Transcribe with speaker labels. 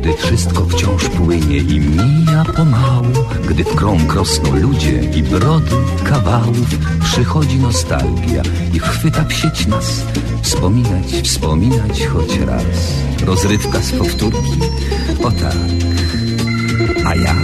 Speaker 1: Gdy wszystko wciąż płynie i mija pomału Gdy w krąg rosną ludzie i brody kawałów Przychodzi nostalgia i chwyta w nas. Wspominać, wspominać choć raz. Rozrywka z powtórki, o tak. A ja.